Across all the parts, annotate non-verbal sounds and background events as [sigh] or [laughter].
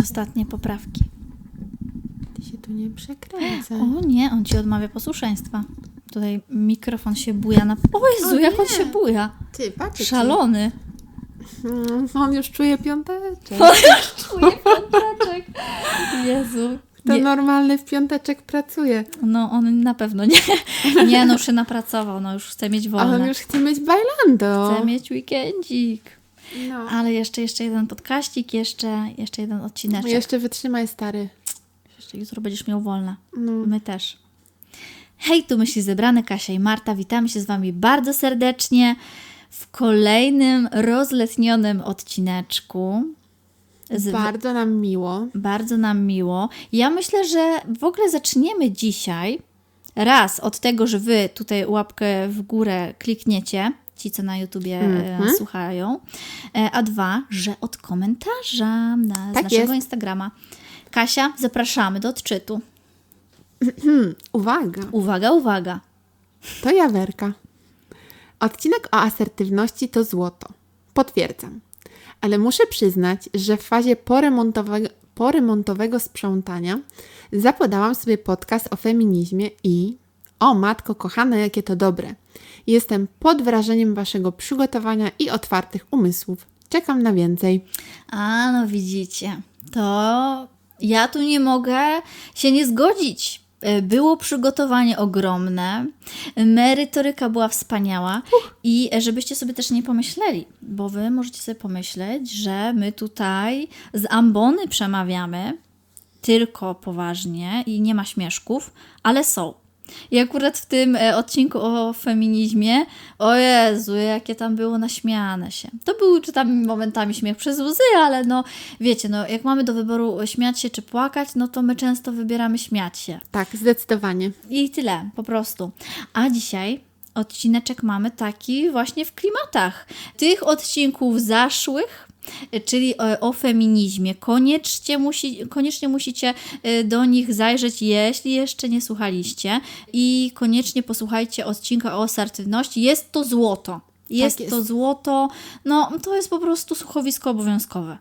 Ostatnie poprawki. Ty się tu nie przekręcaj. O nie, on ci odmawia posłuszeństwa. Tutaj mikrofon się buja na... O Jezu, O jak on nie. się buja. Ty, patrz. Szalony. Mm, On już czuje piąteczek. Czuje piąteczek. Jezu. To Nie, normalny w piąteczek pracuje. no on na pewno nie. Nie, no już się napracował, no już chce mieć A wolne. on już chce mieć bailando. Chce mieć weekendzik. No. Ale jeszcze, jeszcze jeden podkaścik, jeszcze, jeszcze jeden odcineczek. Jeszcze wytrzymaj, stary. Jeszcze jutro będziesz miał wolne. No. My też. Hej, tu myśli zebrane Kasia i Marta. Witamy się z Wami bardzo serdecznie w kolejnym rozletnionym odcineczku. Z, Bardzo nam miło. bardzo nam miło. Ja myślę, że w ogóle zaczniemy dzisiaj raz od tego, że Wy tutaj łapkę w górę klikniecie, ci co na YouTubie e, Mhm. słuchają, e, a dwa, że od komentarza na, z Tak naszego jest. Instagrama. Kasia, zapraszamy do odczytu. [clears throat] Uwaga, Uwaga, uwaga. to Jawerka. Odcinek o asertywności to złoto. Potwierdzam. Ale muszę przyznać, że w fazie poremontowego, poremontowego sprzątania zapodałam sobie podcast o feminizmie i o matko kochana, jakie to dobre. Jestem pod wrażeniem waszego przygotowania i otwartych umysłów. Czekam na więcej. A, no widzicie, to ja tu nie mogę się nie zgodzić. E, Było przygotowanie ogromne, merytoryka była wspaniała i e, żebyście sobie też nie pomyśleli, bo wy możecie sobie pomyśleć, że my tutaj z ambony przemawiamy tylko poważnie i nie ma śmieszków, ale są. I akurat w tym e, odcinku o feminizmie, o Jezu, jakie tam było naśmiane się. To był czy tam momentami śmiech przez łzy, ale no wiecie, no jak mamy do wyboru śmiać się czy płakać, no to my często wybieramy śmiać się. Tak, zdecydowanie. I tyle, po prostu. A dzisiaj odcineczek mamy taki właśnie w klimatach tych odcinków zaszłych, czyli o, o feminizmie. Koniecznie, musi, koniecznie musicie y, do nich zajrzeć, jeśli jeszcze nie słuchaliście. I koniecznie posłuchajcie odcinka o asertywności. Jest to złoto. Jest, jest. to złoto. No, to jest po prostu słuchowisko obowiązkowe.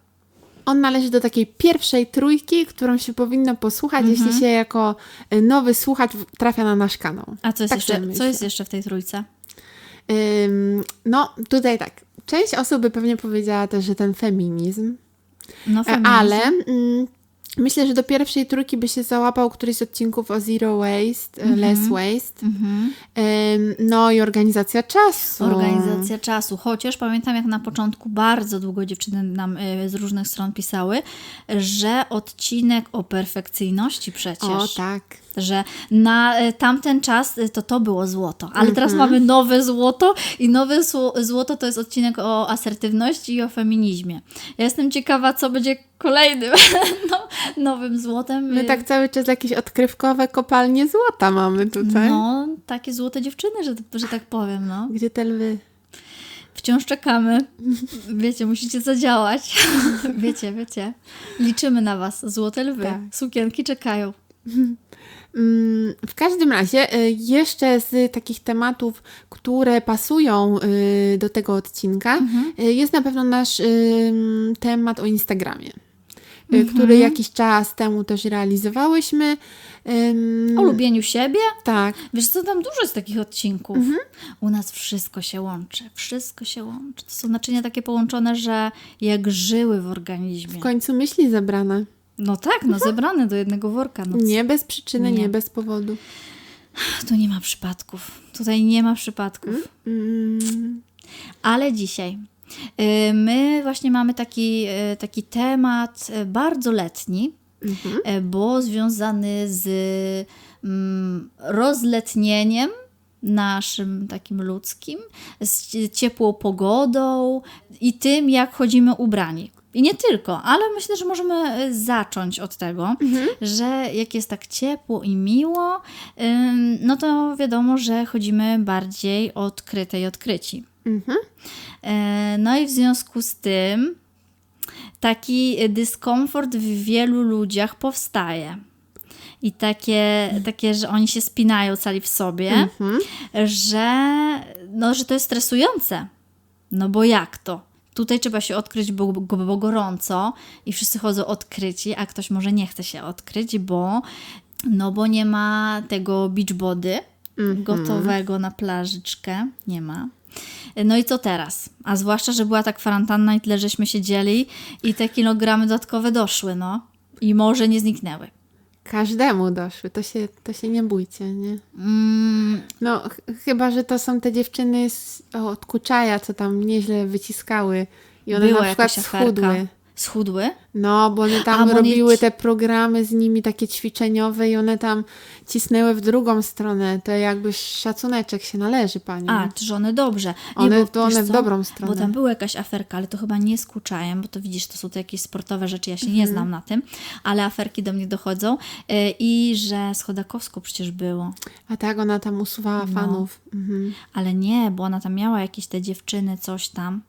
On należy do takiej pierwszej trójki, którą się powinno posłuchać, jeśli się jako y, nowy słuchacz trafia na nasz kanał. A co jest, Tak jeszcze, co jest jeszcze w tej trójce? Ym, no, tutaj tak. Część osób by pewnie powiedziała też, że ten feminizm, No, E, feminizm. ale mm, myślę, że do pierwszej trójki by się załapał któryś z odcinków o zero waste, e, less waste. Mhm. Ym, no i organizacja czasu. Organizacja czasu. Chociaż pamiętam, jak na początku bardzo długo dziewczyny nam y, z różnych stron pisały, że odcinek o perfekcyjności przecież. O tak. Że na y, tamten czas y, to to było złoto, ale teraz Mhm. mamy nowe złoto i nowe zło- złoto to jest odcinek o asertywności i o feminizmie. Ja jestem ciekawa, co będzie kolejnym [laughs] no, nowym złotem. My tak cały czas jakieś odkrywkowe kopalnie złota mamy tutaj. No, takie złote dziewczyny, że, że tak powiem, no. Gdzie te lwy? Wciąż czekamy. Wiecie, musicie zadziałać. [laughs] wiecie, wiecie. Liczymy na Was. Złote lwy. Tak. Sukienki czekają. [laughs] Mm, W każdym razie, y, jeszcze z takich tematów, które pasują y, do tego odcinka, Mhm. y, jest na pewno nasz temat o Instagramie, Mhm. który jakiś czas temu też realizowałyśmy. O lubieniu siebie. Tak, Wiesz co, tam dużo jest takich odcinków. Mhm. U nas wszystko się łączy. Wszystko się łączy. To są naczynia takie połączone, że jak żyły w organizmie. w końcu myśli zebrane. No tak, no zebrane do jednego worka. No, Nie bez przyczyny, nie, Nie. bez powodu. Tu nie ma przypadków. Tutaj nie ma przypadków. Mm, Ale dzisiaj y, my właśnie mamy taki, y, taki temat y, bardzo letni, mhm. bo związany z mm, rozletnieniem naszym takim ludzkim, z cie- ciepłą pogodą i tym, jak chodzimy ubrani. I nie tylko, ale myślę, że możemy y, zacząć od tego, że jak jest tak ciepło i miło, no to wiadomo, że chodzimy bardziej odkryte i odkryci. Mhm. E, No i w związku z tym taki dyskomfort w wielu ludziach powstaje. I takie, takie, że oni się spinają cali w sobie, Mhm. że, no, że to jest stresujące. No bo jak to? Tutaj trzeba się odkryć, bo, bo, bo gorąco i wszyscy chodzą odkryci, a ktoś może nie chce się odkryć, bo no bo nie ma tego beach body gotowego na plażyczkę. Nie ma. No i co teraz? A zwłaszcza, że była ta kwarantanna i tyle, żeśmy siedzieli i te kilogramy dodatkowe doszły, no. I może nie zniknęły. Każdemu doszły, to się, to się nie bójcie, nie? Mm, No, ch- chyba, że to są te dziewczyny z, od Kuczaja, co tam nieźle wyciskały i one była na przykład schudły. Schudły? No, bo one tam A, bo robiły ci- te programy z nimi takie ćwiczeniowe i one tam cisnęły w drugą stronę. To jakby szacuneczek się należy, pani. A, czy one dobrze. One- bo, to one w co? dobrą stronę. Bo tam była jakaś aferka, ale to chyba nie z Kuczajem, bo to widzisz, to są to jakieś sportowe rzeczy, ja się Mhm. nie znam na tym, ale aferki do mnie dochodzą. E, I że z Chodakowską przecież było. A tak, ona tam usuwała No. fanów. Mhm. Ale nie, bo ona tam miała jakieś te dziewczyny, coś tam,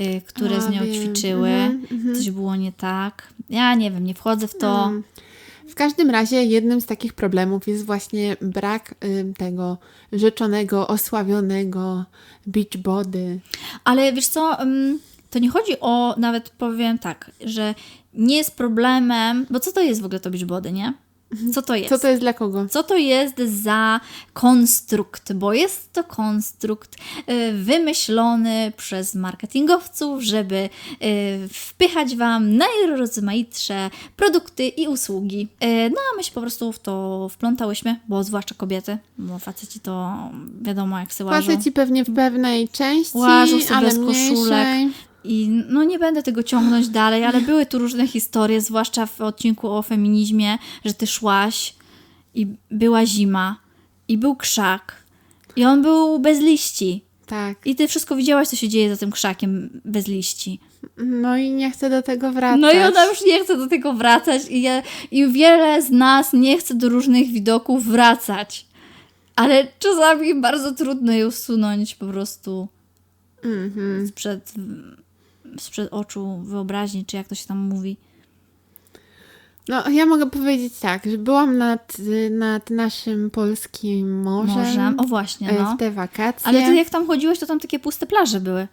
y, które z nią wiem. ćwiczyły. Mhm, Coś było nie tak. Ja nie wiem, nie wchodzę w to. Mm. W każdym razie jednym z takich problemów jest właśnie brak ym, tego rzeczonego, osławionego beach body. Ale wiesz co, ym, to nie chodzi o, nawet powiem tak, że nie jest problemem, bo co to jest w ogóle to beachbody, nie? Co to jest? Co to jest dla kogo? Co to jest za konstrukt? Bo jest to konstrukt y, wymyślony przez marketingowców, żeby y, wpychać Wam najrozmaitsze produkty i usługi. Y, No a my się po prostu w to wplątałyśmy, bo zwłaszcza kobiety, bo faceci to wiadomo jak se łażą. Faceci pewnie w pewnej części, Łażą sobie ale bez koszulek. mniejszej. I no nie będę tego ciągnąć dalej, ale były tu różne historie, zwłaszcza w odcinku o feminizmie, że ty szłaś i była zima i był krzak i on był bez liści. Tak. I ty wszystko widziałaś, co się dzieje za tym krzakiem bez liści. No i nie chcę do tego wracać. No i ona już nie chce do tego wracać i, ja, i wiele z nas nie chce do różnych widoków wracać. Ale czasami bardzo trudno je usunąć po prostu Mhm. sprzed, sprzed oczu wyobraźni, czy jak to się tam mówi. No, ja mogę powiedzieć tak, że byłam nad, nad naszym polskim morzem, Morzem. O właśnie, e, no. w te wakacje. Ale ty jak tam chodziłeś, to tam takie puste plaże były.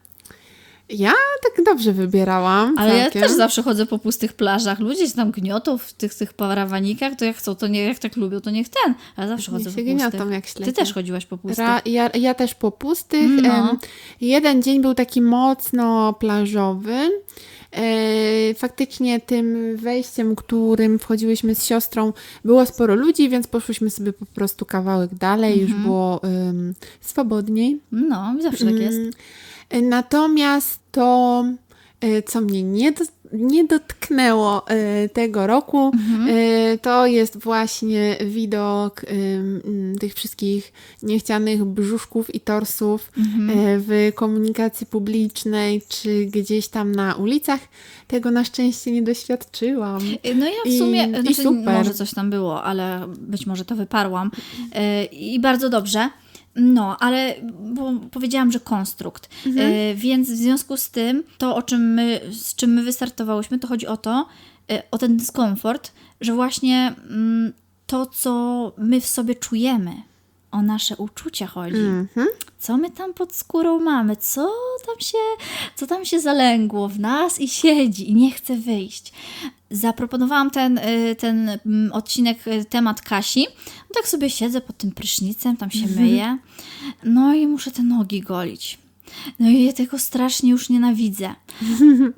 Ja tak dobrze wybierałam. Ale ja całkiem. też zawsze chodzę po pustych plażach. Ludzie się tam gniotą w tych, tych parawanikach, to jak chcą, to nie, jak tak lubią, to niech ten. Ale zawsze chodzę po pustych. jak Ty też chodziłaś po pustych. Ra, ja, ja też po pustych. No. Jeden dzień był taki mocno plażowy. E, faktycznie tym wejściem, którym wchodziłyśmy z siostrą, było sporo ludzi, więc poszłyśmy sobie po prostu kawałek dalej, już Mhm. było em, swobodniej. No, zawsze tak jest. Natomiast to, e, co mnie nie, do, nie dotknęło e, tego roku, Mhm. e, to jest właśnie widok tych wszystkich niechcianych brzuszków i torsów Mhm. w komunikacji publicznej czy gdzieś tam na ulicach. Tego na szczęście nie doświadczyłam. No ja w I- sumie, i znaczy, super. może coś tam było, ale być może to wyparłam. I bardzo dobrze. No, ale bo powiedziałam, że konstrukt. E, Więc w związku z tym, to o czym my, z czym my wystartowałyśmy, to chodzi o to, e, o ten dyskomfort, że właśnie mm, to, co my w sobie czujemy, o nasze uczucia chodzi. Mhm. Co my tam pod skórą mamy? Co tam się, co tam się zalęgło w nas i siedzi i nie chce wyjść? Zaproponowałam ten, y, ten mm, odcinek, y, temat Kasi. Tak sobie siedzę pod tym prysznicem, tam się myję. No i muszę te nogi golić. No i ja tego strasznie już nienawidzę. [laughs]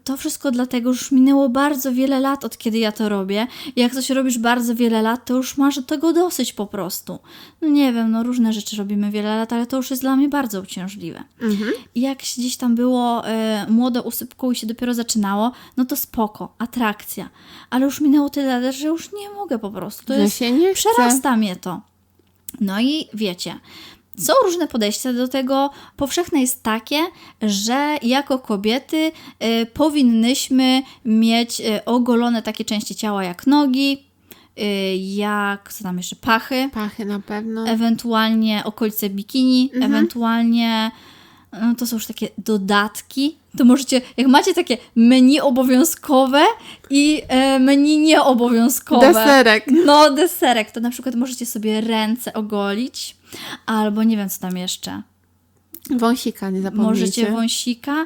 To wszystko dlatego, że już minęło bardzo wiele lat, od kiedy ja to robię. I jak coś robisz bardzo wiele lat, to już masz tego dosyć po prostu. No nie wiem, no różne rzeczy robimy wiele lat, ale to już jest dla mnie bardzo uciążliwe. Mhm. I jak gdzieś tam było e, młode usypką i się dopiero zaczynało, no to spoko, atrakcja. Ale już minęło tyle lat, że już nie mogę po prostu. To Że jest, się nie chce. przerasta mnie to. No i wiecie, są różne podejścia do tego. Powszechne jest takie, że jako kobiety y, powinnyśmy mieć y, ogolone takie części ciała jak nogi, y, jak co tam jeszcze, pachy, Pachy na pewno. ewentualnie okolice bikini, ewentualnie no to są już takie dodatki. To możecie, jak macie takie menu obowiązkowe i e, menu nieobowiązkowe. Deserek. No, deserek. To na przykład możecie sobie ręce ogolić, albo nie wiem co tam jeszcze. Wąsika nie zapomnijcie. Możecie wąsika.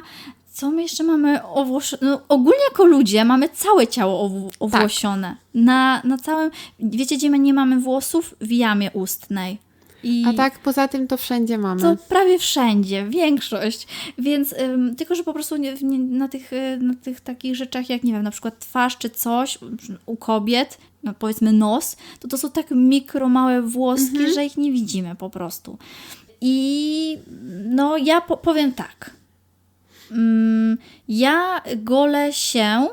co my jeszcze mamy owłosione? No, ogólnie jako ludzie mamy całe ciało ow- owłosione. Na, na całym, wiecie gdzie my nie mamy włosów? W jamie ustnej. I A tak poza tym to wszędzie mamy. to prawie wszędzie, większość. Więc ym, tylko, że po prostu nie, nie, na, tych, y, na tych takich rzeczach, jak nie wiem, na przykład twarz czy coś u kobiet, no powiedzmy nos, to to są tak mikro, małe włoski, że ich nie widzimy po prostu. I no ja po, powiem tak. Mm, ja golę się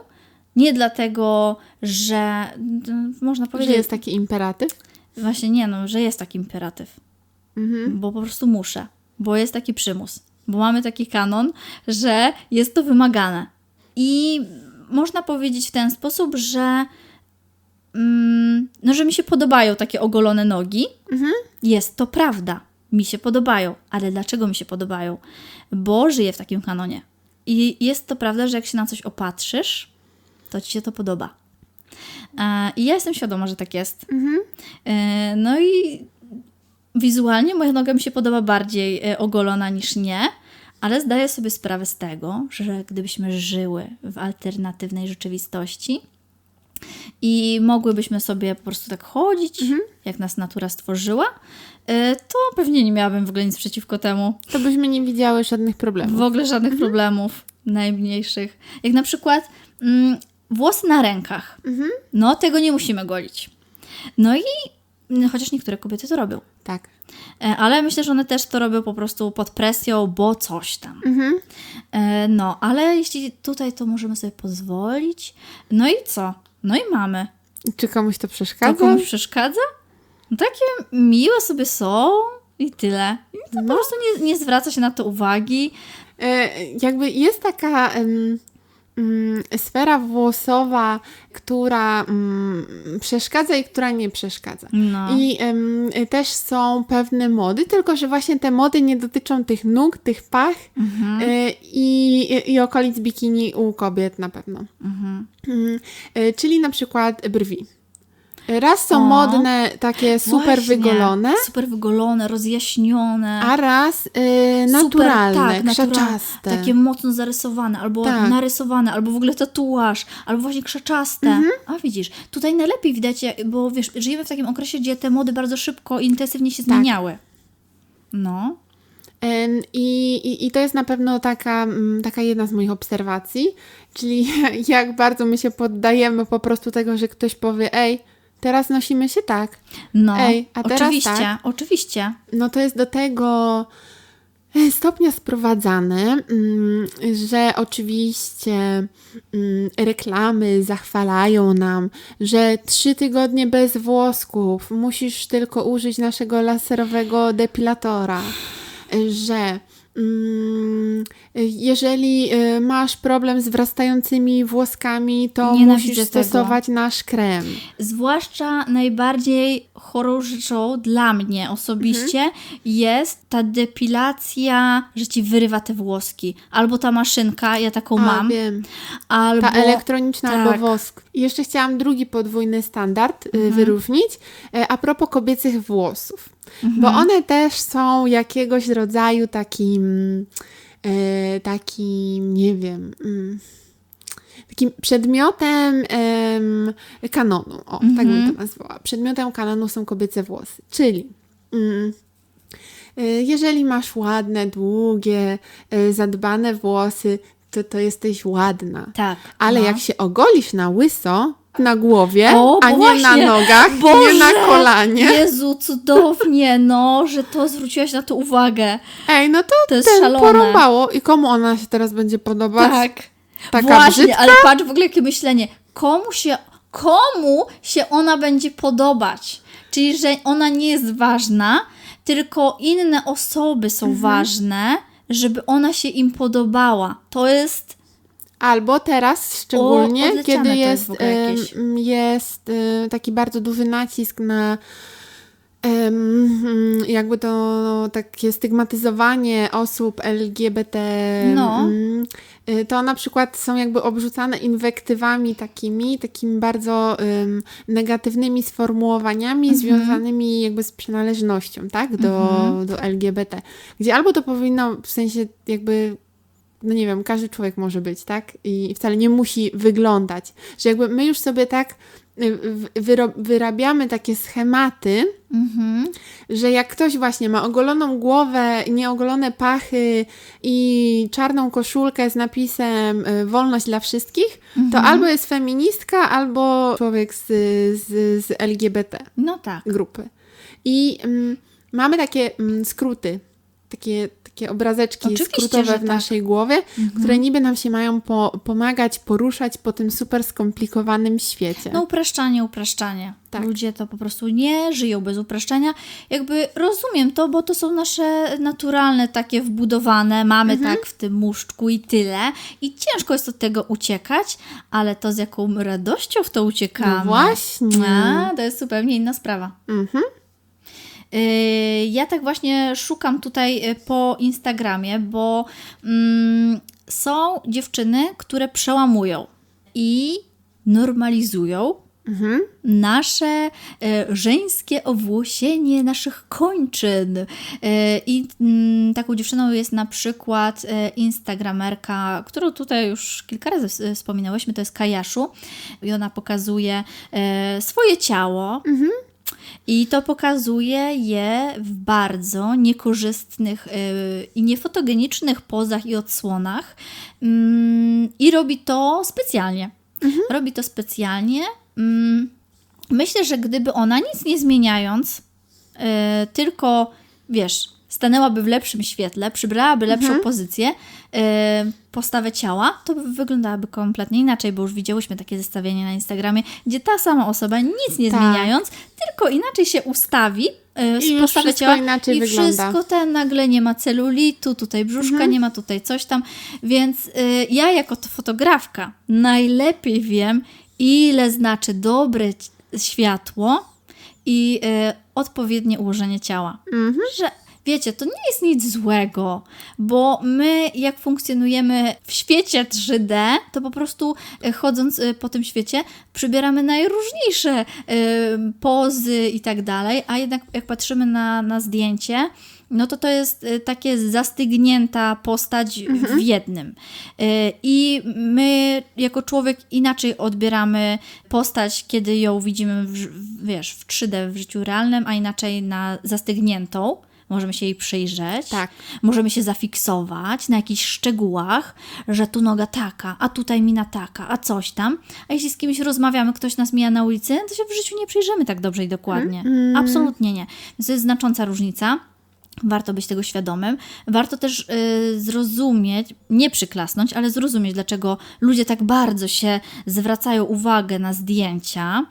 nie dlatego, że mm, można Że powiedzieć, jest taki imperatyw. Właśnie nie, no, że jest taki imperatyw. Bo po prostu muszę. Bo jest taki przymus. Bo mamy taki kanon, że jest to wymagane. I można powiedzieć w ten sposób, że mm, no, że mi się podobają takie ogolone nogi. Jest to prawda. Mi się podobają. Ale dlaczego mi się podobają? Bo żyję w takim kanonie. I jest to prawda, że jak się na coś opatrzysz, to ci się to podoba. I ja jestem świadoma, że tak jest. E, No i wizualnie moja noga mi się podoba bardziej e, ogolona niż nie, ale zdaję sobie sprawę z tego, że gdybyśmy żyły w alternatywnej rzeczywistości i mogłybyśmy sobie po prostu tak chodzić, jak nas natura stworzyła, e, to pewnie nie miałabym w ogóle nic przeciwko temu. To byśmy nie widziały żadnych problemów. W ogóle żadnych problemów najmniejszych. Jak na przykład mm, włosy na rękach. No, tego nie musimy golić. No i mm, chociaż niektóre kobiety to robią. Tak. E, Ale myślę, że one też to robią po prostu pod presją, bo coś tam. E, No, ale jeśli tutaj to możemy sobie pozwolić. No i co? No i mamy. Czy komuś to To przeszkadza? komuś przeszkadza? No takie miłe sobie są i tyle. I to No. po prostu nie, nie zwraca się na to uwagi. E, jakby jest taka em, sfera włosowa, która mm, przeszkadza i która nie przeszkadza. No. I też są pewne mody, tylko że właśnie te mody nie dotyczą tych nóg, tych pach Mhm. e, i, i okolic bikini u kobiet na pewno. Mhm. Mm, e, czyli na przykład brwi. Raz są O. modne, takie super Właśnie. wygolone, Super wygolone, rozjaśnione. a raz y, Super, naturalne, tak, naturalne, krzaczaste. Takie mocno zarysowane, albo Tak. narysowane, albo w ogóle tatuaż, albo właśnie krzaczaste. Mhm. A widzisz, tutaj najlepiej widać, bo wiesz, żyjemy w takim okresie, gdzie te mody bardzo szybko intensywnie się Tak. zmieniały. No. Em, I, i, I to jest na pewno taka, mm, taka jedna z moich obserwacji, czyli [laughs] jak bardzo my się poddajemy po prostu tego, że ktoś powie, ej, teraz nosimy się tak. No, Ej, a teraz oczywiście, tak. oczywiście. No to jest do tego e, stopnia sprowadzane, mm, że oczywiście mm, reklamy zachwalają nam, że trzy tygodnie bez włosków, musisz tylko użyć naszego laserowego depilatora, że jeżeli e, masz problem z wrastającymi włoskami, to Nienawidzę musisz tego. stosować nasz krem. Zwłaszcza najbardziej chorą rzeczą dla mnie osobiście Mhm. jest ta depilacja, że ci wyrywa te włoski. Albo ta maszynka, ja taką A, mam. wiem. Albo Ta elektroniczna tak. albo wosk. I jeszcze chciałam drugi podwójny standard y, Mhm. wyróżnić e, a propos kobiecych włosów. Bo Mhm. one też są jakiegoś rodzaju takim, e, takim nie wiem, mm, takim przedmiotem em, kanonu. O, tak bym Mhm. to nazwała. Przedmiotem kanonu są kobiece włosy. Czyli mm, jeżeli masz ładne, długie, zadbane włosy, to to jesteś ładna. Tak. Ale no. jak się ogolisz na łyso, na głowie, O, a nie na nogach, nie Boże! na kolanie. Jezu, cudownie, no, że to zwróciłaś na to uwagę. Ej, no to, To jest ten szalone. porąbało. I komu ona się teraz będzie podobać? Tak. Taka Właśnie, brzydka? ale patrz w ogóle jakie myślenie. Komu się, komu się ona będzie podobać? Czyli, że ona nie jest ważna, tylko inne osoby są Mhm. ważne, żeby ona się im podobała. To jest Albo teraz szczególnie, odleciane kiedy jest jest, jest taki bardzo duży nacisk na mm, jakby to takie stygmatyzowanie osób LGBT. No. E, To na przykład są jakby obrzucane inwektywami takimi, takimi bardzo em, negatywnymi sformułowaniami Mhm. związanymi jakby z przynależnością, tak, do, Mhm. do LGBT. Gdzie albo to powinno w sensie jakby no nie wiem, każdy człowiek może być, tak? I wcale nie musi wyglądać. Że jakby my już sobie tak y, wyrabiamy takie schematy, Mhm. że jak ktoś właśnie ma ogoloną głowę, nieogolone pachy i czarną koszulkę z napisem y, wolność dla wszystkich, to albo jest feministka, albo człowiek z, z, z LGBT No tak. grupy. I mm, mamy takie mm, skróty, takie, takie obrazeczki Oczywiście, skrótowe w tak. naszej głowie, które niby nam się mają po, pomagać, poruszać po tym super skomplikowanym świecie. No upraszczanie, upraszczanie. Tak. Ludzie to po prostu nie żyją bez upraszczania. Jakby rozumiem to, bo to są nasze naturalne, takie wbudowane, mamy Mhm. tak w tym muszczku i tyle. I ciężko jest od tego uciekać, ale to z jaką radością w to uciekamy. No właśnie. A, to jest zupełnie inna sprawa. Mhm. Yy, Ja tak właśnie szukam tutaj y, po Instagramie, bo mm, są dziewczyny, które przełamują i normalizują Mhm. nasze e, żeńskie owłosienie naszych kończyn. E, I mm, taką dziewczyną jest na przykład e, instagramerka, którą tutaj już kilka razy wspominałyśmy, to jest Kajaszu. I ona pokazuje swoje ciało. I to pokazuje je w bardzo niekorzystnych e, i niefotogenicznych pozach i odsłonach. Mm, I robi to specjalnie. Robi to specjalnie. Mm, Myślę, że gdyby ona nic nie zmieniając, e, tylko wiesz, stanęłaby w lepszym świetle, przybrałaby lepszą pozycję, e, postawę ciała, to by wyglądałaby kompletnie inaczej, bo już widziałyśmy takie zestawienie na Instagramie, gdzie ta sama osoba nic nie Tak. zmieniając, tylko inaczej się ustawi z I postawę ciała inaczej i wygląda. wszystko ten nagle nie ma celulitu, tutaj brzuszka, Mhm. nie ma tutaj coś tam, więc y, ja jako to fotografka najlepiej wiem, ile znaczy dobre światło i y, odpowiednie ułożenie ciała. Mhm. Że wiecie, to nie jest nic złego, bo my jak funkcjonujemy w świecie 3D, to po prostu y, chodząc y, po tym świecie przybieramy najróżniejsze y, pozy i tak dalej, a jednak jak patrzymy na, na zdjęcie, no to to jest takie zastygnięta postać w jednym. I my jako człowiek inaczej odbieramy postać, kiedy ją widzimy w, wiesz, w 3D w życiu realnym, a inaczej na zastygniętą. Możemy się jej przyjrzeć, Tak. możemy się zafiksować na jakichś szczegółach, że tu noga taka, a tutaj mina taka, a coś tam. A jeśli z kimś rozmawiamy, ktoś nas mija na ulicy, to się w życiu nie przyjrzymy tak dobrze i dokładnie. Absolutnie nie. Więc to jest znacząca różnica. Warto być tego świadomym. Warto też y, zrozumieć, nie przyklasnąć, ale zrozumieć, dlaczego ludzie tak bardzo się zwracają uwagę na zdjęcia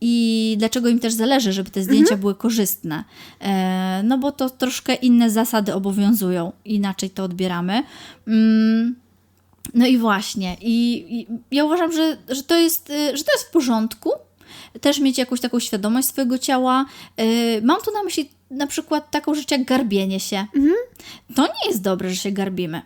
i dlaczego im też zależy, żeby te zdjęcia były korzystne. E, no bo to troszkę inne zasady obowiązują, inaczej to odbieramy. Mm, no i właśnie, i, i ja uważam, że, że, to jest, y, że to jest w porządku. Też mieć jakąś taką świadomość swojego ciała. Y, Mam tu na myśli na przykład taką rzecz jak garbienie się. To nie jest dobre, że się garbimy.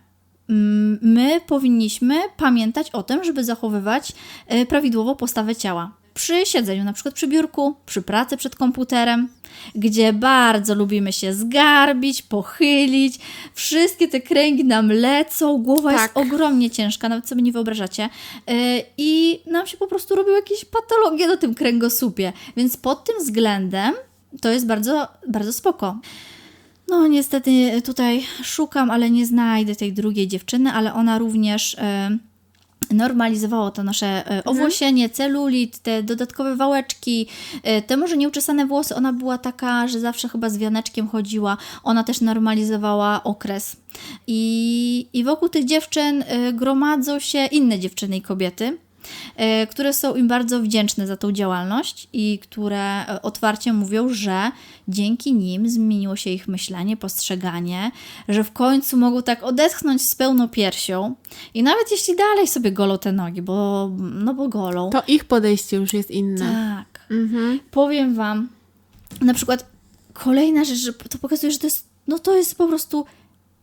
Mm, My powinniśmy pamiętać o tym, żeby zachowywać y, prawidłową postawę ciała. Przy siedzeniu, na przykład przy biurku, przy pracy przed komputerem, gdzie bardzo lubimy się zgarbić, pochylić, wszystkie te kręgi nam lecą, głowa jest Tak. ogromnie ciężka, nawet sobie nie wyobrażacie. Yy, I nam się po prostu robią jakieś patologie na tym kręgosłupie. Więc pod tym względem to jest bardzo, bardzo spoko. No, niestety tutaj szukam, ale nie znajdę tej drugiej dziewczyny, ale ona również e, normalizowało to nasze e, owłosienie, celulit, te dodatkowe wałeczki, e, te może nieuczesane włosy. Ona była taka, że zawsze chyba z wianeczkiem chodziła. Ona też normalizowała okres. I, i wokół tych dziewczyn e, gromadzą się inne dziewczyny i kobiety, które są im bardzo wdzięczne za tą działalność i które e, otwarcie mówią, że dzięki nim zmieniło się ich myślenie, postrzeganie, że w końcu mogą tak odetchnąć z pełną piersią i nawet jeśli dalej sobie golą te nogi, bo no bo golą. To ich podejście już jest inne. Tak. Mhm. Powiem Wam, na przykład kolejna rzecz, że to pokazuje, że to jest, no to jest po prostu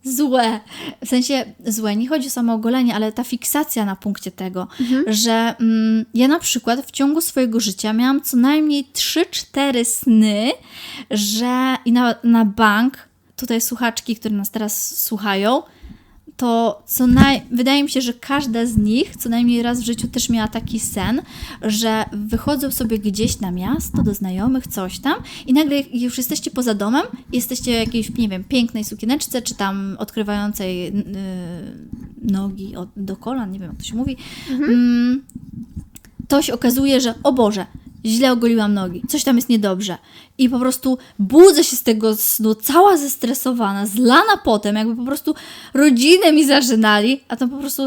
złe. W sensie złe, nie chodzi o samo ogolenie, ale ta fiksacja na punkcie tego, że mm, ja na przykład w ciągu swojego życia miałam co najmniej 3-4 sny, że i na, na bank, tutaj słuchaczki, które nas teraz słuchają, to co naj... wydaje mi się, że każda z nich co najmniej raz w życiu też miała taki sen, że wychodzą sobie gdzieś na miasto, do znajomych, coś tam i nagle już jesteście poza domem, jesteście w jakiejś, nie wiem, pięknej sukieneczce, czy tam odkrywającej yy, nogi od, do kolan, nie wiem jak to się mówi. Mm, to się okazuje, że o Boże, źle ogoliłam nogi, coś tam jest niedobrze. I po prostu budzę się z tego snu, cała zestresowana, zlana potem, jakby po prostu rodzinę mi zażynali, a tam po prostu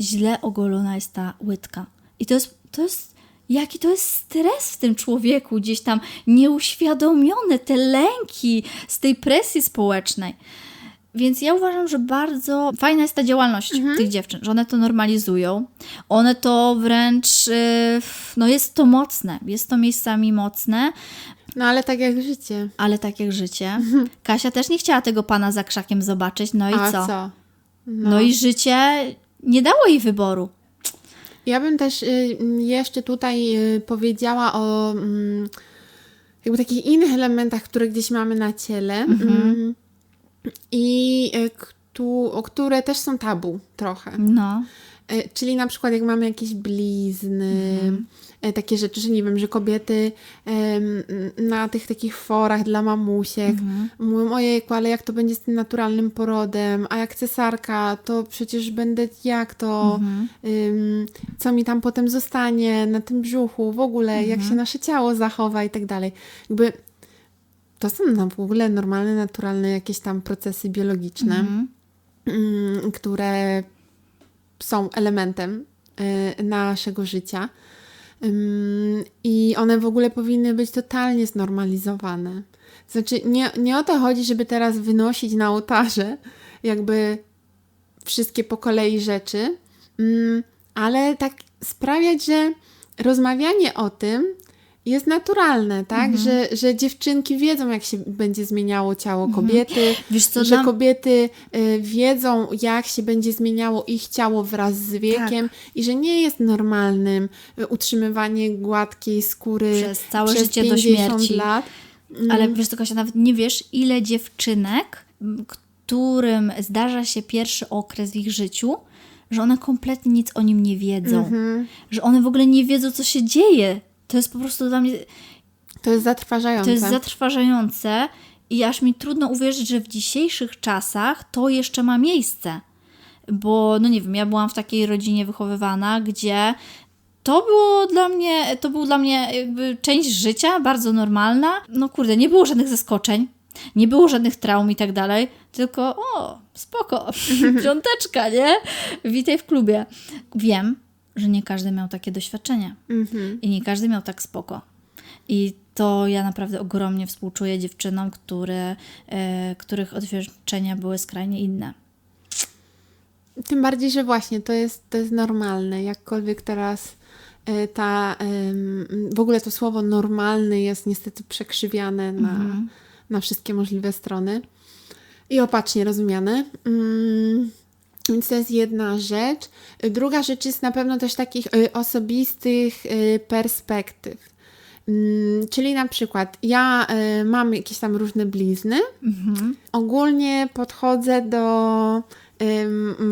źle ogolona jest ta łydka. I to jest, to jest, jaki to jest stres w tym człowieku, gdzieś tam nieuświadomione, te lęki z tej presji społecznej. Więc ja uważam, że bardzo fajna jest ta działalność tych dziewczyn, że one to normalizują. One to wręcz, yy, no jest to mocne, jest to miejscami mocne, No ale tak jak życie. ale tak jak życie. Kasia też nie chciała tego pana za krzakiem zobaczyć, no i A co? co? No. i życie nie dało jej wyboru. Ja bym też y, jeszcze tutaj y, powiedziała o mm, jakby takich innych elementach, które gdzieś mamy na ciele mm, i y, któ- o które też są tabu trochę. No, E, Czyli na przykład jak mamy jakieś blizny, e, takie rzeczy, że nie wiem, że kobiety na tych takich forach dla mamusiek mówią, ojejku, ale jak to będzie z tym naturalnym porodem, a jak cesarka, to przecież będę jak to, ym, co mi tam potem zostanie na tym brzuchu, w ogóle, jak się nasze ciało zachowa i tak dalej. Jakby to są w ogóle normalne, naturalne jakieś tam procesy biologiczne, mm, które są elementem y, naszego życia. I one w ogóle powinny być totalnie znormalizowane. Znaczy, nie, nie o to chodzi, żeby teraz wynosić na ołtarze jakby wszystkie po kolei rzeczy, mm, ale tak sprawiać, że rozmawianie o tym jest naturalne, tak? Że, że dziewczynki wiedzą, jak się będzie zmieniało ciało kobiety, Wiesz co, że nam- kobiety y, wiedzą, jak się będzie zmieniało ich ciało wraz z wiekiem i że nie jest normalnym y, utrzymywanie gładkiej skóry Przez całe przez życie do 50 śmierci. lat. ale wiesz co, Kasia, nawet nie wiesz, ile dziewczynek, którym zdarza się pierwszy okres w ich życiu, że one kompletnie nic o nim nie wiedzą. Że one w ogóle nie wiedzą, co się dzieje. To jest po prostu dla mnie To jest zatrważające. To jest zatrważające i aż mi trudno uwierzyć, że w dzisiejszych czasach to jeszcze ma miejsce. Bo, no nie wiem, ja byłam w takiej rodzinie wychowywana, gdzie to było dla mnie, to był dla mnie jakby część życia, bardzo normalna. No kurde, nie było żadnych zaskoczeń, nie było żadnych traum i tak dalej, tylko o, spoko, [laughs] piąteczka, nie? Witaj w klubie. Wiem, że nie każdy miał takie doświadczenie Mhm. i nie każdy miał tak spoko. I to ja naprawdę ogromnie współczuję dziewczynom, które, e, których doświadczenia były skrajnie inne. Tym bardziej, że właśnie to jest, to jest normalne. Jakkolwiek teraz e, ta, w ogóle to słowo normalny jest niestety przekrzywiane na, na wszystkie możliwe strony i opacznie rozumiane. Więc to jest jedna rzecz. Druga rzecz jest na pewno też takich y, osobistych y, perspektyw. Mm, Czyli na przykład ja y, mam jakieś tam różne blizny. Ogólnie podchodzę do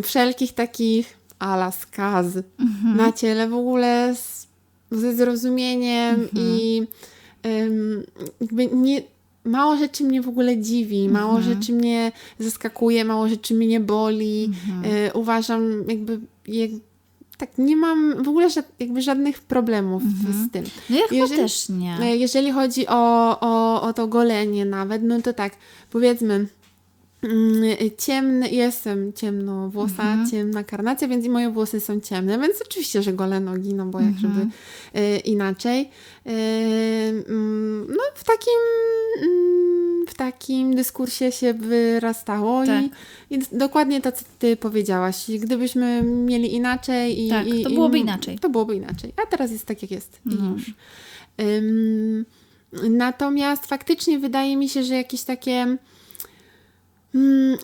wszelkich takich ala skaz na ciele w ogóle z, ze zrozumieniem i ym, jakby nie, mało rzeczy mnie w ogóle dziwi, mało rzeczy mnie zaskakuje, mało rzeczy mnie boli. Y, uważam jakby jak, tak nie mam w ogóle ża- jakby żadnych problemów z tym. No ja Jeżeli- też nie. E, Jeżeli chodzi o, o, o to golenie nawet, no to tak, powiedzmy, ciemny, jestem ciemnowłosa, Mhm. ciemna karnacja, więc i moje włosy są ciemne, więc oczywiście, że gole nogi, no bo jak Mhm. żeby e, inaczej. E, mm, no w takim mm, w takim dyskursie się wyrastało Tak. i, i dokładnie to, co ty powiedziałaś. Gdybyśmy mieli inaczej i, Tak, i, to byłoby inaczej. To byłoby inaczej. A teraz jest tak, jak jest. No. już. Ym, natomiast faktycznie wydaje mi się, że jakieś takie Mm,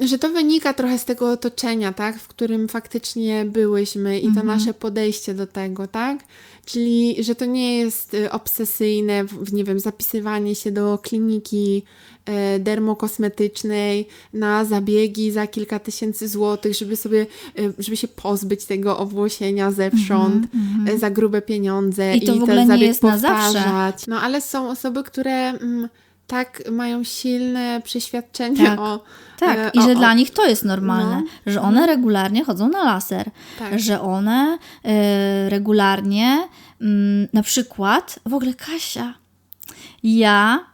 że to wynika trochę z tego otoczenia, tak, w którym faktycznie byłyśmy i to Mhm. nasze podejście do tego, tak? Czyli, że to nie jest y, obsesyjne, nie wiem, zapisywanie się do kliniki e, dermokosmetycznej na zabiegi za kilka tysięcy złotych, żeby sobie, y, żeby się pozbyć tego owłosienia zewsząd e, za grube pieniądze Mhm, I to w ten ogóle nie zabieg jest na zawsze. powtarzać. No ale są osoby, które mm, tak mają silne przeświadczenie Tak. o Tak, E, i o, że o. dla nich to jest normalne, No. że one regularnie chodzą na laser, Tak. że one e, regularnie, mm, na przykład, w ogóle Kasia, ja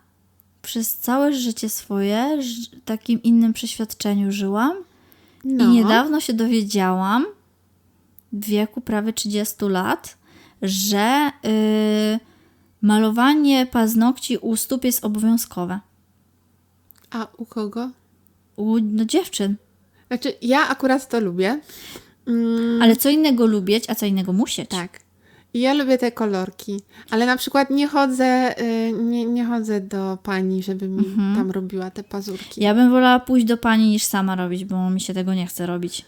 przez całe życie swoje ż- takim innym przeświadczeniu żyłam No. i niedawno się dowiedziałam, w wieku prawie 30 lat, że y, malowanie paznokci u stóp jest obowiązkowe. A u kogo? U no, dziewczyn. Znaczy, ja akurat to lubię. Mm, Ale co innego lubić, a co innego musieć. tak. Ja lubię te kolorki, ale na przykład nie chodzę, y, nie, nie chodzę do pani, żeby mi Mhm. tam robiła te pazurki. Ja bym wolała pójść do pani niż sama robić, bo mi się tego nie chce robić.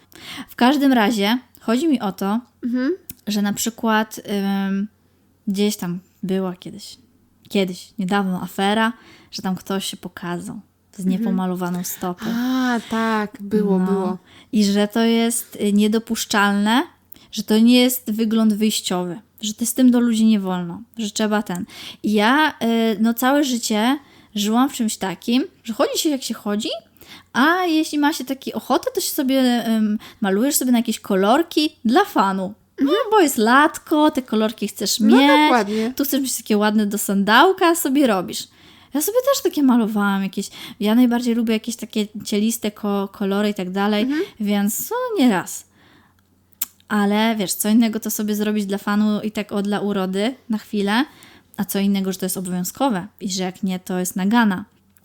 W każdym razie chodzi mi o to, Mhm. że na przykład ym, gdzieś tam była kiedyś, kiedyś, niedawno afera, że tam ktoś się pokazał z niepomalowaną stopą. A, tak, było, No. było. I że to jest y, niedopuszczalne, że to nie jest wygląd wyjściowy, że to z tym do ludzi nie wolno, że trzeba ten. I ja y, no całe życie żyłam w czymś takim, że chodzi się jak się chodzi, a jeśli ma się taki ochotę, to się sobie ym, malujesz sobie na jakieś kolorki dla fanu. No, bo jest latko, te kolorki chcesz No, mieć, dokładnie. tu chcesz mieć takie ładne do sandałka, sobie robisz. Ja sobie też takie malowałam jakieś. Ja najbardziej lubię jakieś takie cieliste ko- kolory i tak dalej, Mhm. więc no nie raz. Ale wiesz, co innego to sobie zrobić dla fanu i tak o dla urody na chwilę, a co innego, że to jest obowiązkowe i że jak nie, to jest nagana.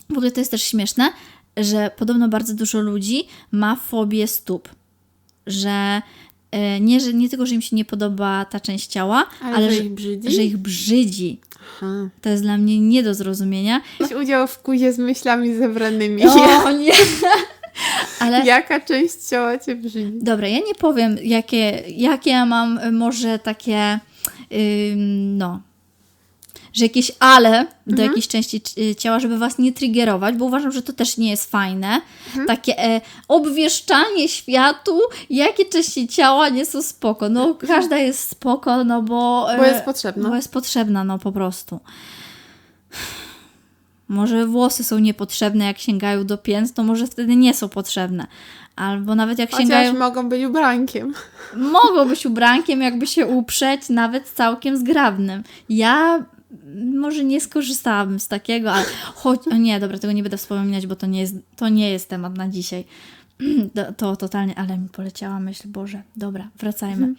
W ogóle to jest też śmieszne, że podobno bardzo dużo ludzi ma fobię stóp. Że nie, że nie tylko, że im się nie podoba ta część ciała, Ale ale, że ich brzydzi? że ich brzydzi. Aha. To jest dla mnie nie do zrozumienia. Weź udział w kuzie z myślami zebranymi. O [laughs] nie! Ale Jaka część ciała cię brzydzi? dobra, ja nie powiem, jakie, jakie ja mam y, może takie, ym, no, że jakieś ale do jakiejś części y, ciała, żeby was nie triggerować, bo uważam, że to też nie jest fajne. Takie e, obwieszczanie światu, jakie części ciała nie są spoko. No, każda jest spoko, no bo... e, Bo jest potrzebna. Bo jest potrzebna, no po prostu. Może włosy są niepotrzebne, jak sięgają do pięt, to może wtedy nie są potrzebne. Albo nawet jak Chociaż sięgają... mogą być ubrankiem. Mogą być ubrankiem, jakby się uprzeć, nawet całkiem zgrabnym. Ja może nie skorzystałabym z takiego, ale choć... O nie, dobra, tego nie będę wspominać, bo to nie jest, to nie jest temat na dzisiaj. [clears throat] To, to totalnie, ale mi poleciała myśl, Boże. Dobra, wracajmy.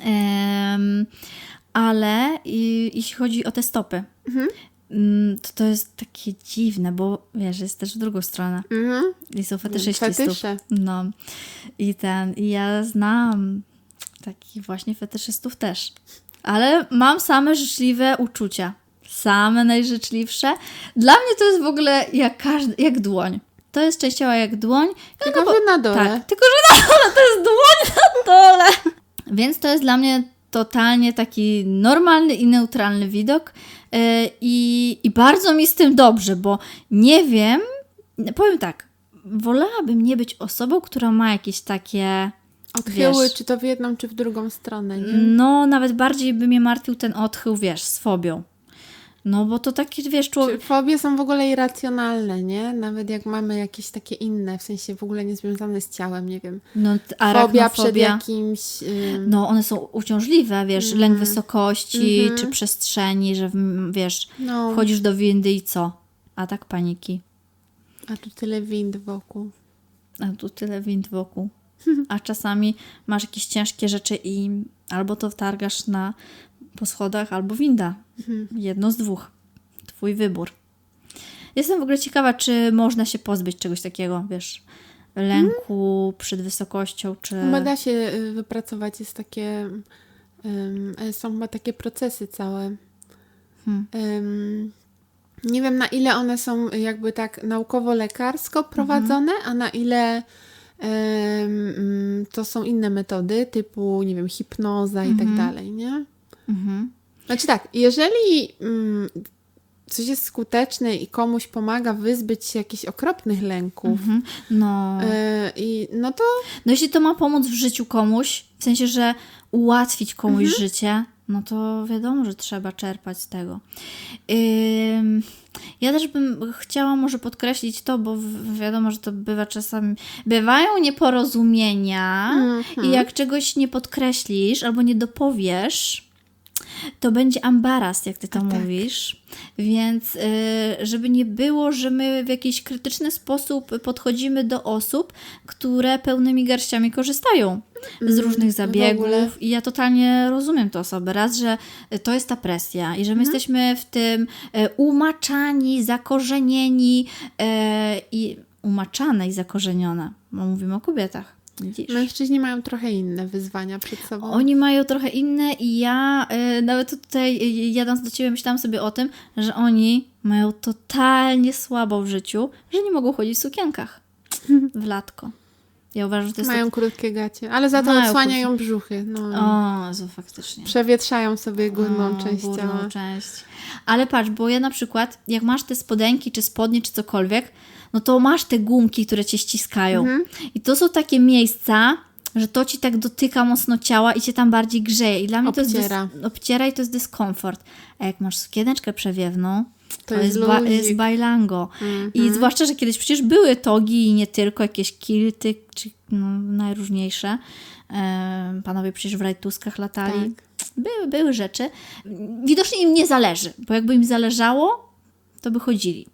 Em, ale i, jeśli chodzi o te stopy, mm, to to jest takie dziwne, bo wiesz, jest też w drugą stronę. Mhm. I są fetyszyści Fetysze. stóp. No. I ten, i ja znam takich właśnie fetyszystów też. Ale mam same życzliwe uczucia. Same najżyczliwsze. Dla mnie to jest w ogóle jak, każdy, jak dłoń. To jest część ciała jak dłoń. Tylko, bo- że na dole. Tak, tylko że na dole to jest dłoń na dole. Więc to jest dla mnie totalnie taki normalny i neutralny widok. Yy, I, I bardzo mi z tym dobrze, bo nie wiem, powiem tak, wolałabym nie być osobą, która ma jakieś takie. Odchyły, Wiesz. czy to w jedną, czy w drugą stronę. Nie? No, nawet bardziej by mnie martwił ten odchył, wiesz, z fobią. No, bo to taki, wiesz, człowiek. fobie są w ogóle irracjonalne, nie? Nawet jak mamy jakieś takie inne, w sensie w ogóle niezwiązane z ciałem, nie wiem. No, Fobia przed jakimś... Ym, No, one są uciążliwe, wiesz, Mhm. lęk wysokości czy przestrzeni, że wiesz, no, wchodzisz do windy i co? Atak paniki. a tu tyle wind wokół. A tu tyle wind wokół. A czasami masz jakieś ciężkie rzeczy i albo to wtargasz na po schodach, albo winda. Jedno z dwóch. Twój wybór. Jestem w ogóle ciekawa, czy można się pozbyć czegoś takiego, wiesz, lęku przed wysokością, czy... Chyba da się y, wypracować, jest takie... ym, są chyba takie procesy całe. Hmm. Ym, Nie wiem, na ile one są jakby tak naukowo-lekarsko prowadzone, a na ile to są inne metody, typu, nie wiem, hipnoza i tak dalej, nie? Mhm. Znaczy tak, jeżeli mm, coś jest skuteczne i komuś pomaga wyzbyć się jakichś okropnych lęków, Mhm. No. e, i, no to no, jeśli to ma pomóc w życiu komuś, w sensie, że ułatwić komuś Mhm. życie, no to wiadomo, że trzeba czerpać z tego. Ym, ja też bym chciała może podkreślić to, bo wiadomo, że to bywa czasami. Bywają nieporozumienia Mhm. i jak czegoś nie podkreślisz albo nie dopowiesz, to będzie ambaras, jak ty to A tak. mówisz. Więc y, żeby nie było, że my w jakiś krytyczny sposób podchodzimy do osób, które pełnymi garściami korzystają z różnych Mm, w ogóle. zabiegów. I ja totalnie rozumiem te osoby. Raz, że to jest ta presja i że my Mhm. jesteśmy w tym e, umaczani, zakorzenieni e, i umaczane i zakorzenione. Bo mówimy o kobietach. Widzisz? mężczyźni mają trochę inne wyzwania przed sobą. Oni mają trochę inne i ja e, nawet tutaj e, jadąc do ciebie myślałam sobie o tym, że oni mają totalnie słabo w życiu, że nie mogą chodzić w sukienkach [laughs] w latko. Ja uważam, że to jest Mają krótkie gacie, ale za to Mają odsłaniają brzuchy. No. tak... O, faktycznie. Przewietrzają sobie górną O, część górną ciała. część. Ale patrz, bo ja na przykład, jak masz te spodenki, czy spodnie, czy cokolwiek, no to masz te gumki, które cię ściskają. Mhm. I to są takie miejsca, że to ci tak dotyka mocno ciała i cię tam bardziej grzeje. I dla mnie to Obciera. jest dys- obciera i to jest dyskomfort. A jak masz sukieneczkę przewiewną, to, To jest, ba- jest bajlango. I Mhm. zwłaszcza, że kiedyś przecież były togi i nie tylko, jakieś kilty, czy no, najróżniejsze. E, panowie przecież w rajtuskach latali. Tak. Były, były rzeczy. Widocznie im nie zależy, bo jakby im zależało, to by chodzili.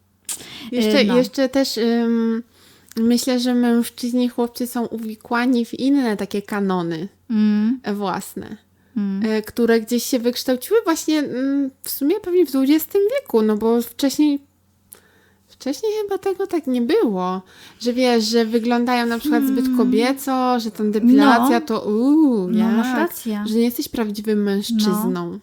Jeszcze, no. jeszcze też ym, myślę, że mężczyźni i chłopcy są uwikłani w inne takie kanony Mm, własne, mm. e, które gdzieś się wykształciły właśnie mm, w sumie pewnie w XX wieku, no bo wcześniej Wcześniej chyba tego tak nie było, że wiesz, że wyglądają na przykład zbyt kobieco, że ta depilacja Hmm. No. to uuu, No, masz rację. że nie jesteś prawdziwym mężczyzną.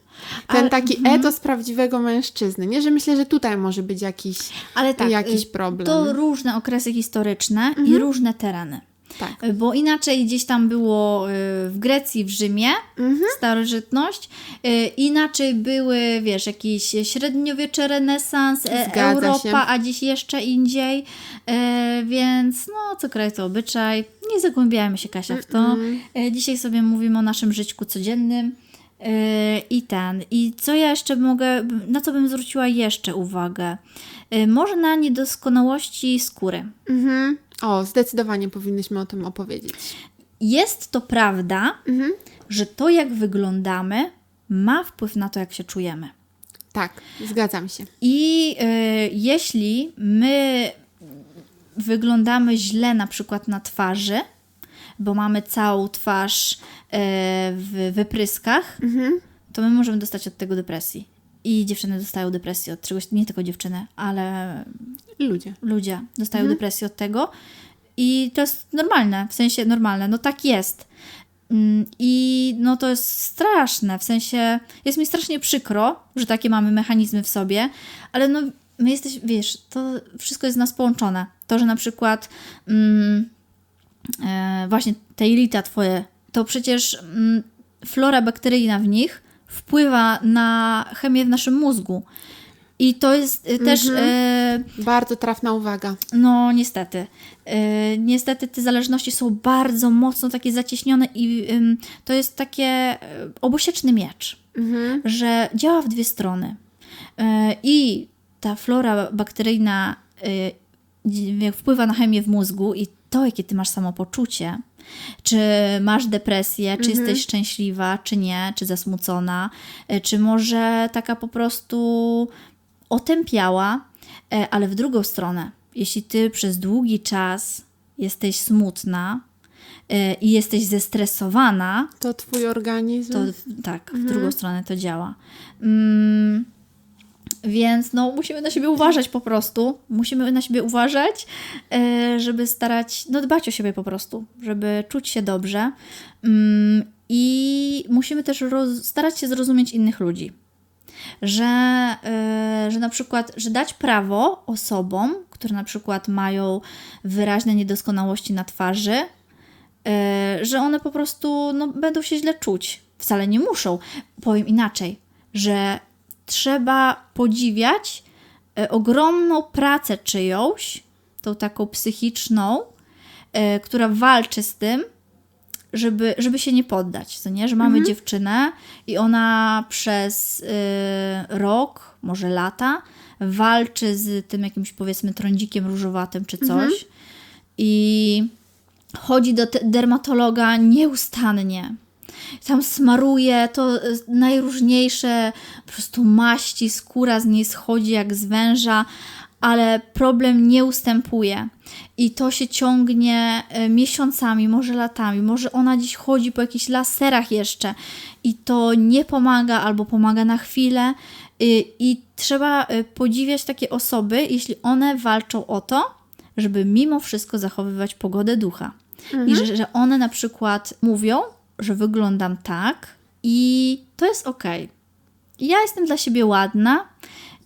Ten Ale- taki mhm. etos prawdziwego mężczyzny. Nie, że myślę, że tutaj może być jakiś, Ale tak, jakiś problem. to różne okresy historyczne i różne tereny. Tak. Y, Bo inaczej gdzieś tam było y, w Grecji, w Rzymie, Mhm. starożytność, y, inaczej były, wiesz, jakieś średniowiecze, renesans, e, Zgadza Europa, się. a dziś jeszcze indziej, więc no, co kraj to obyczaj. Nie zagłębiajmy się, Kasia, w to. Dzisiaj sobie mówimy o naszym życiu codziennym. I ten. I co ja jeszcze mogę, na co bym zwróciła jeszcze uwagę? Może na niedoskonałości skóry. Mhm. O, zdecydowanie powinnyśmy o tym opowiedzieć. Jest to prawda, Mhm. że to, jak wyglądamy, ma wpływ na to, jak się czujemy. Tak, zgadzam się. I y, jeśli my wyglądamy źle na przykład na twarzy, bo mamy całą twarz y, w wypryskach, Mhm. to my możemy dostać od tego depresji. I dziewczyny dostają depresję od czegoś, nie tylko dziewczyny, ale Ludzie. ludzie dostają depresję od tego. I to jest normalne, w sensie normalne, no tak jest. Mm, I no to jest straszne, w sensie jest mi strasznie przykro, że takie mamy mechanizmy w sobie, ale no my jesteśmy, wiesz, to wszystko jest z nas połączone. To, że na przykład mm, e, właśnie te jelita twoje, to przecież mm, flora bakteryjna w nich wpływa na chemię w naszym mózgu. I to jest y, też e, Bardzo trafna uwaga. no, niestety. Yy, niestety te zależności są bardzo mocno takie zacieśnione i ym, to jest takie obusieczny miecz, Mhm. że działa w dwie strony. I ta flora bakteryjna wpływa na chemię w mózgu i to, jakie ty masz samopoczucie, czy masz depresję, czy jesteś szczęśliwa, czy nie, czy zasmucona, y, czy może taka po prostu otępiała, e, ale w drugą stronę, jeśli ty przez długi czas jesteś smutna e, i jesteś zestresowana, To twój organizm. to tak, w drugą stronę to działa. Mm, więc no, musimy na siebie uważać po prostu. Musimy na siebie uważać, e, żeby starać, no dbać o siebie po prostu, żeby czuć się dobrze. Mm, I musimy też starać się zrozumieć innych ludzi. że, yy, że na przykład, że dać prawo osobom, które na przykład mają wyraźne niedoskonałości na twarzy, yy, że one po prostu no, będą się źle czuć. Wcale nie muszą. Powiem inaczej, że trzeba podziwiać yy, ogromną pracę czyjąś, tą taką psychiczną, yy, która walczy z tym, żeby, żeby się nie poddać, co nie? Że mamy dziewczynę i ona przez y, rok, może lata, walczy z tym jakimś powiedzmy trądzikiem różowatym czy coś i chodzi do dermatologa nieustannie. Tam smaruje to najróżniejsze po prostu maści, skóra z niej schodzi jak z węża, ale problem nie ustępuje. I to się ciągnie e, miesiącami, może latami. Może ona dziś chodzi po jakichś laserach jeszcze i to nie pomaga albo pomaga na chwilę. Y, I trzeba y, podziwiać takie osoby, jeśli one walczą o to, żeby mimo wszystko zachowywać pogodę ducha. I że, że one na przykład mówią, że wyglądam tak i to jest okej. Ja jestem dla siebie ładna,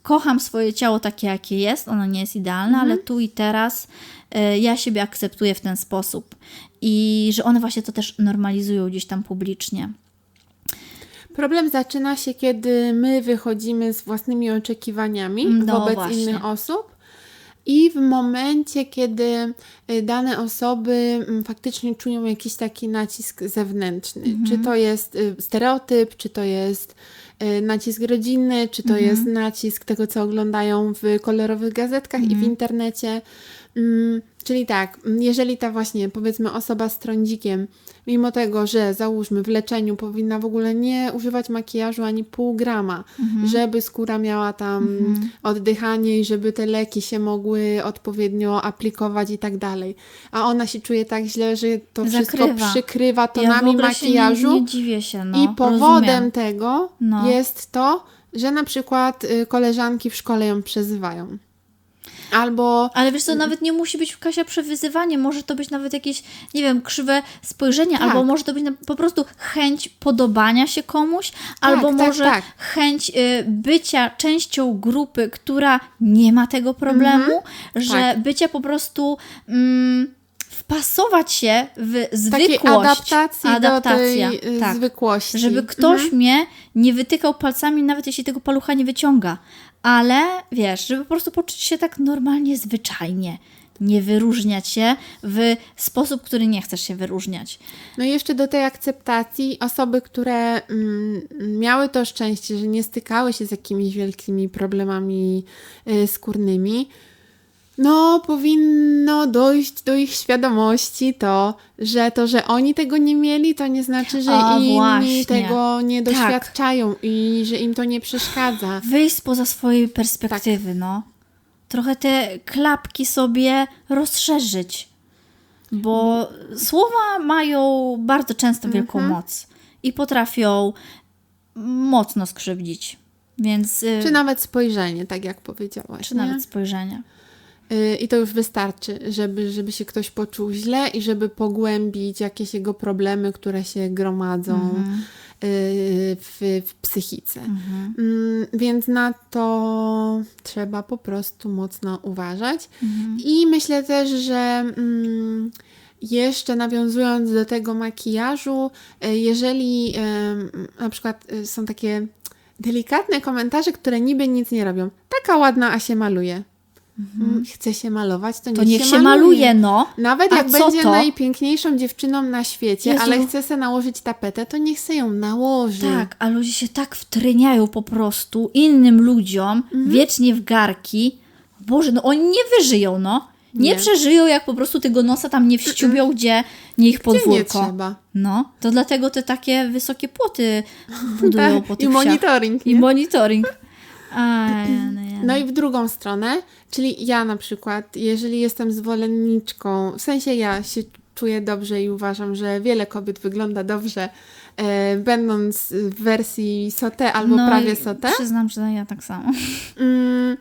kocham swoje ciało takie, jakie jest, ono nie jest idealne, ale tu i teraz y, ja siebie akceptuję w ten sposób. I że one właśnie to też normalizują gdzieś tam publicznie. Problem zaczyna się, kiedy my wychodzimy z własnymi oczekiwaniami No wobec właśnie. innych osób. I w momencie, kiedy y, dane osoby mm, faktycznie czują jakiś taki nacisk zewnętrzny, Mhm. czy to jest y, stereotyp, czy to jest y, nacisk rodzinny, czy to Mhm. jest nacisk tego, co oglądają w kolorowych gazetkach i Mhm. w internecie. Mm, Czyli tak, mm, jeżeli ta właśnie powiedzmy osoba z trądzikiem, mimo tego, że załóżmy w leczeniu powinna w ogóle nie używać makijażu ani pół grama, Mhm. żeby skóra miała tam oddychanie i żeby te leki się mogły odpowiednio aplikować i tak dalej. A ona się czuje tak źle, że to wszystko Zakrywa. przykrywa Ja w tonami się makijażu. Nie, nie dziwię się, no. I powodem rozumiem. tego No. jest to, że na przykład y, koleżanki w szkole ją przezywają. Albo Ale wiesz co, nawet nie musi być Kasia przewyzywanie, może to być nawet jakieś, nie wiem, krzywe spojrzenie, Tak. albo może to być po prostu chęć podobania się komuś, albo tak, może tak. chęć y, bycia częścią grupy, która nie ma tego problemu, że tak. bycia po prostu mm, wpasować się w takiej zwykłość. adaptacji Adaptacja, do tej y, tak. zwykłości. Żeby ktoś Mhm. mnie nie wytykał palcami, nawet jeśli tego palucha nie wyciąga. Ale wiesz, żeby po prostu poczuć się tak normalnie, zwyczajnie. Nie wyróżniać się w sposób, który nie chcesz się wyróżniać. No i jeszcze do tej akceptacji osoby, które mm, miały to szczęście, że nie stykały się z jakimiś wielkimi problemami y, skórnymi, no powinno dojść do ich świadomości to, że to, że oni tego nie mieli, to nie znaczy, że A, inni właśnie. tego nie Tak. doświadczają i że im to nie przeszkadza. Wyjść spoza swojej perspektywy, Tak. no. Trochę te klapki sobie rozszerzyć. Bo słowa mają bardzo często wielką Mhm. moc i potrafią mocno skrzywdzić. Więc. y, Czy nawet spojrzenie, tak jak powiedziałaś. czy nie? nawet spojrzenie. Y, I to już wystarczy, żeby, żeby się ktoś poczuł źle i żeby pogłębić jakieś jego problemy, które się gromadzą Mhm. y, w, w psychice. Mm, Więc na to trzeba po prostu mocno uważać. Mhm. I myślę też, że mm, jeszcze nawiązując do tego makijażu, y, jeżeli na przykład są takie delikatne komentarze, które niby nic nie robią. Taka ładna, a się maluje. Mm, Chce się malować, to, To niech się maluje, no. Nawet A jak będzie to? najpiękniejszą dziewczyną na świecie, Jezu. ale chce se nałożyć tapetę, to niech se ją nałoży. Tak, a ludzie się tak wtryniają po prostu innym ludziom, Mhm. wiecznie w garki. Boże, no oni nie wyżyją, no. Nie, Nie. przeżyją, jak po prostu tego nosa tam nie wściubią, gdzie nie ich Gdzie nie podwórko. trzeba. No, to dlatego te takie wysokie płoty budują [laughs] po Tak, tych I wsiach. monitoring. I monitoring. A, no, ja, No i w drugą stronę, czyli ja na przykład, jeżeli jestem zwolenniczką, w sensie ja się czuję dobrze i uważam, że wiele kobiet wygląda dobrze, e, będąc w wersji sote albo no prawie sote, Przyznam, że ja tak samo. mm,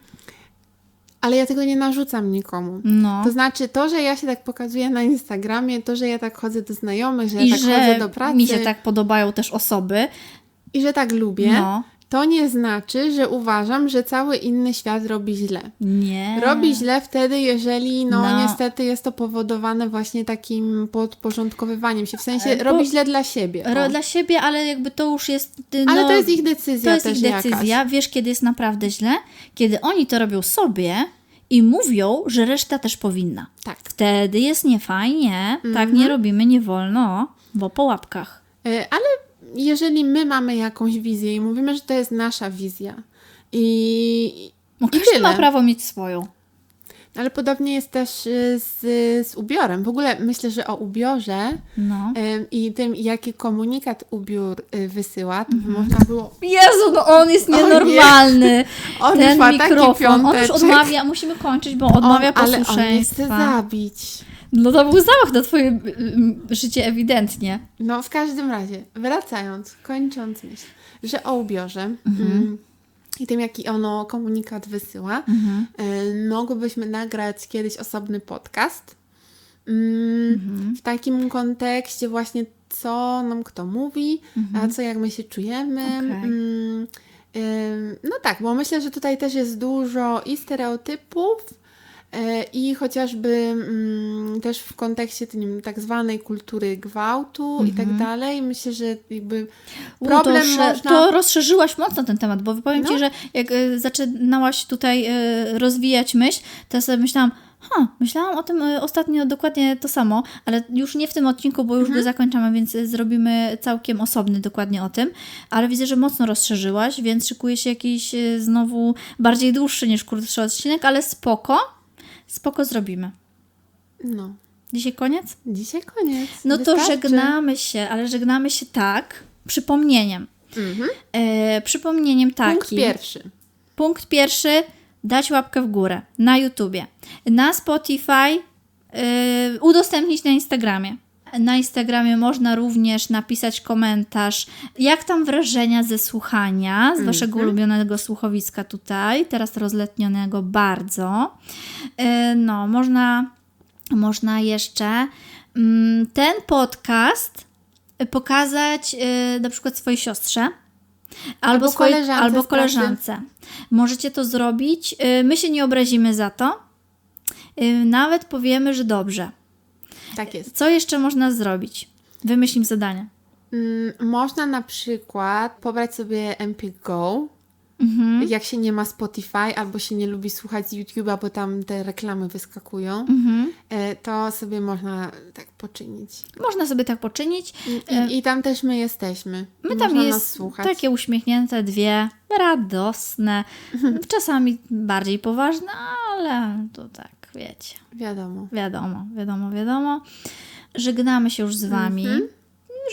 ale ja tego nie narzucam nikomu. No. To znaczy to, że ja się tak pokazuję na Instagramie, to, że ja tak chodzę do znajomych, że ja I tak chodzę że do pracy mi się tak podobają też osoby. i że tak lubię, No. To nie znaczy, że uważam, że cały inny świat robi źle. Nie. Robi źle wtedy, jeżeli no, No. niestety jest to powodowane właśnie takim podporządkowywaniem się. W sensie bo- robi źle dla siebie. Ro, dla siebie, ale jakby to już jest. y, No, Ale to jest ich decyzja To jest ich decyzja. jakaś. Wiesz, kiedy jest naprawdę źle? Kiedy oni to robią sobie i mówią, że reszta też powinna. Tak. Wtedy jest niefajnie. Tak Mhm. nie robimy, nie wolno, bo po łapkach. E, Ale jeżeli my mamy jakąś wizję i mówimy, że to jest nasza wizja i, No, i każdy tyle. ma prawo mieć swoją. Ale podobnie jest też y, z, z ubiorem. W ogóle myślę, że o ubiorze No. i tym, jaki komunikat ubiór y, wysyła, to Mhm. można było... Jezu, no on jest nienormalny. [laughs] On Ten już ma taki mikrofon. On już odmawia, musimy kończyć, bo odmawia on, ale on nie chce posłuszeństwa. zabić. No to był zamach na twoje y, y, życie ewidentnie. No w każdym razie, wracając, kończąc myśl, że o ubiorze Mhm. mm, i tym, jaki ono komunikat wysyła, Mhm. y, mogłybyśmy nagrać kiedyś osobny podcast mm, Mhm. w takim kontekście właśnie, co nam kto mówi, a co jak my się czujemy. Mhm. Okej. Mm, no tak, bo myślę, że tutaj też jest dużo i stereotypów, i chociażby mm, też w kontekście wiem, tak zwanej kultury gwałtu i tak dalej. Myślę, że jakby U, problem to, sze- można... to rozszerzyłaś mocno ten temat, bo powiem Ci, No. że jak y, zaczynałaś tutaj y, rozwijać myśl, to ja sobie myślałam, ha, myślałam o tym ostatnio dokładnie to samo, ale już nie w tym odcinku, bo już Mhm. go zakończamy, więc zrobimy całkiem osobny dokładnie o tym, ale widzę, że mocno rozszerzyłaś, więc szykuje się jakiś znowu bardziej dłuższy niż krótszy odcinek, ale spoko, spoko zrobimy. No, Dzisiaj koniec? dzisiaj koniec. No to Wystarczy. żegnamy się, ale żegnamy się tak, przypomnieniem. Mhm. E, przypomnieniem takim. Punkt pierwszy. Punkt pierwszy, dać łapkę w górę na YouTubie. Na Spotify y, udostępnić na Instagramie. Na Instagramie można również napisać komentarz, jak tam wrażenia ze słuchania, z waszego ulubionego słuchowiska tutaj, teraz rozletnionego bardzo. Y, no, można, można jeszcze mm, ten podcast pokazać y, na przykład swojej siostrze. Albo, Albo koleżance albo koleżance. Możecie to zrobić. Y, My się nie obrazimy za to. Nawet powiemy, że dobrze. Tak jest. Co jeszcze można zrobić? Wymyślim zadanie. Mm, Można na przykład pobrać sobie MP Go, Mhm. jak się nie ma Spotify albo się nie lubi słuchać z YouTube'a, bo tam te reklamy wyskakują, Mhm. e, to sobie można tak poczynić. Można sobie tak poczynić. I, i tam też my jesteśmy. My tam można nas jest słuchać. takie uśmiechnięte dwie, radosne, [laughs] czasami bardziej poważne, ale to tak, wiecie. Wiadomo. Wiadomo, wiadomo, wiadomo. Żegnamy się już z Wami. Mhm.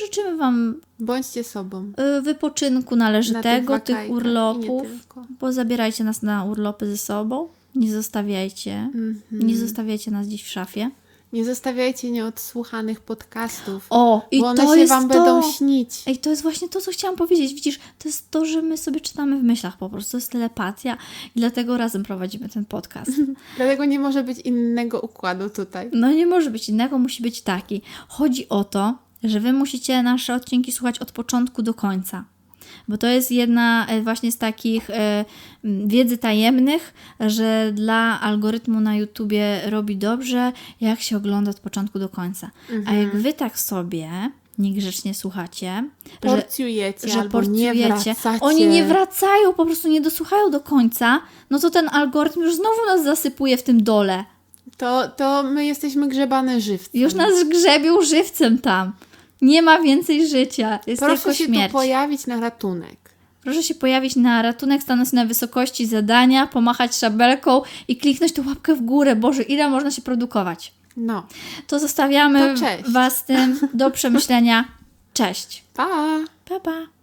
Życzymy Wam Bądźcie sobą. y, wypoczynku należytego, Na tych, i urlopów, bo zabierajcie nas na urlopy ze sobą. Nie zostawiajcie. Mhm. Nie zostawiajcie nas gdzieś w szafie. Nie zostawiajcie nieodsłuchanych podcastów, O, i bo one to się jest Wam to. będą śnić. Ej, to jest właśnie to, co chciałam powiedzieć. Widzisz, to jest to, że my sobie czytamy w myślach po prostu. To jest telepatia i dlatego razem prowadzimy ten podcast. [laughs] Dlatego nie może być innego układu tutaj. No nie może być innego, musi być taki. Chodzi o to, że wy musicie nasze odcinki słuchać od początku do końca. Bo to jest jedna e, właśnie z takich e, wiedzy tajemnych, że dla algorytmu na YouTubie robi dobrze, jak się ogląda od początku do końca. A jak wy tak sobie niegrzecznie słuchacie, że, Porcjujecie że nie porcjujecie, wracacie. oni nie wracają, po prostu nie dosłuchają do końca, no to ten algorytm już znowu nas zasypuje w tym dole. To, to my jesteśmy grzebane żywcem. Już nas grzebią żywcem tam. Nie ma więcej życia. Jest Proszę się śmierć. tu pojawić na ratunek. Proszę się pojawić na ratunek, stanąć na wysokości zadania, pomachać szabelką i kliknąć tę łapkę w górę. Boże, ile można się produkować? No. To zostawiamy To. Was tym do [laughs] przemyślenia. Cześć. Pa! Pa, pa.